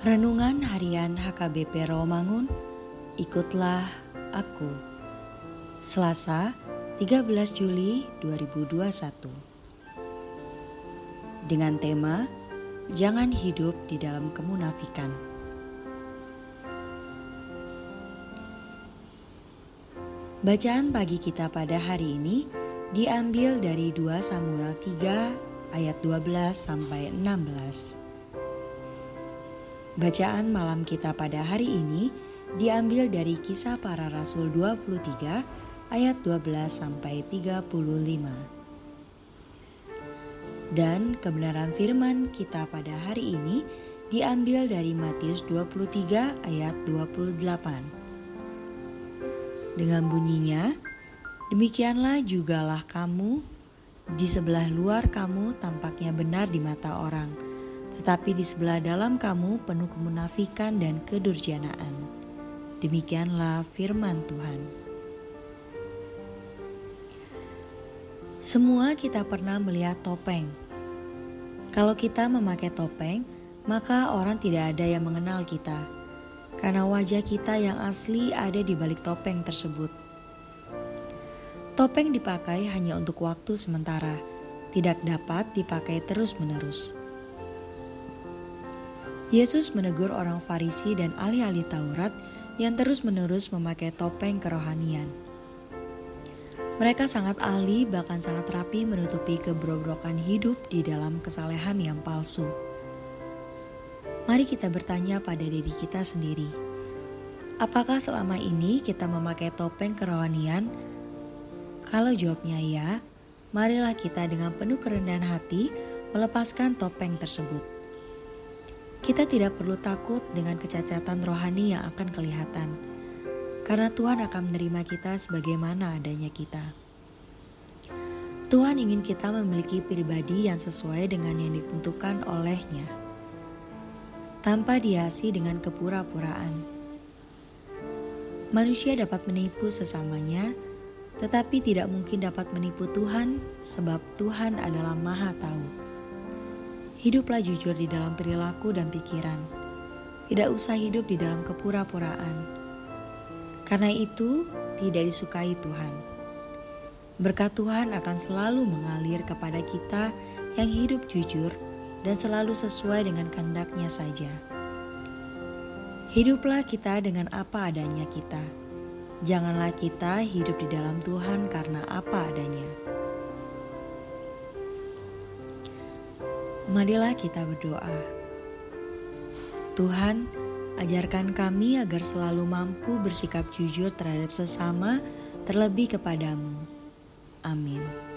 Renungan Harian HKBP Rawamangun, ikutlah aku. Selasa, 13 Juli 2021. Dengan tema Jangan hidup di dalam kemunafikan. Bacaan pagi kita pada hari ini diambil dari 2 Samuel 3 ayat 12 sampai 16. Bacaan malam kita pada hari ini diambil dari kisah para rasul 23 ayat 12 sampai 35. Dan kebenaran firman kita pada hari ini diambil dari Matius 23 ayat 28. Dengan bunyinya, demikianlah jugalah kamu di sebelah luar kamu tampaknya benar di mata orang tetapi di sebelah dalam kamu penuh kemunafikan dan kedurjanaan. Demikianlah firman Tuhan. Semua kita pernah melihat topeng. Kalau kita memakai topeng, maka orang tidak ada yang mengenal kita, karena wajah kita yang asli ada di balik topeng tersebut. Topeng dipakai hanya untuk waktu sementara, tidak dapat dipakai terus-menerus. Yesus menegur orang Farisi dan ahli-ahli Taurat yang terus-menerus memakai topeng kerohanian. Mereka sangat ahli, bahkan sangat rapi menutupi keberobrokan hidup di dalam kesalehan yang palsu. Mari kita bertanya pada diri kita sendiri. Apakah selama ini kita memakai topeng kerohanian? Kalau jawabnya ya, marilah kita dengan penuh kerendahan hati melepaskan topeng tersebut. Kita tidak perlu takut dengan kecacatan rohani yang akan kelihatan, karena Tuhan akan menerima kita sebagaimana adanya kita. Tuhan ingin kita memiliki pribadi yang sesuai dengan yang ditentukan olehnya, tanpa dihiasi dengan kepura-puraan. Manusia dapat menipu sesamanya, tetapi tidak mungkin dapat menipu Tuhan, sebab Tuhan adalah Maha Tahu. Hiduplah jujur di dalam perilaku dan pikiran. Tidak usah hidup di dalam kepura-puraan. Karena itu tidak disukai Tuhan. Berkat Tuhan akan selalu mengalir kepada kita yang hidup jujur dan selalu sesuai dengan kehendaknya saja. Hiduplah kita dengan apa adanya kita. Janganlah kita hidup di dalam Tuhan karena apa adanya. Marilah kita berdoa. Tuhan, ajarkan kami agar selalu mampu bersikap jujur terhadap sesama, terlebih kepadamu. Amin.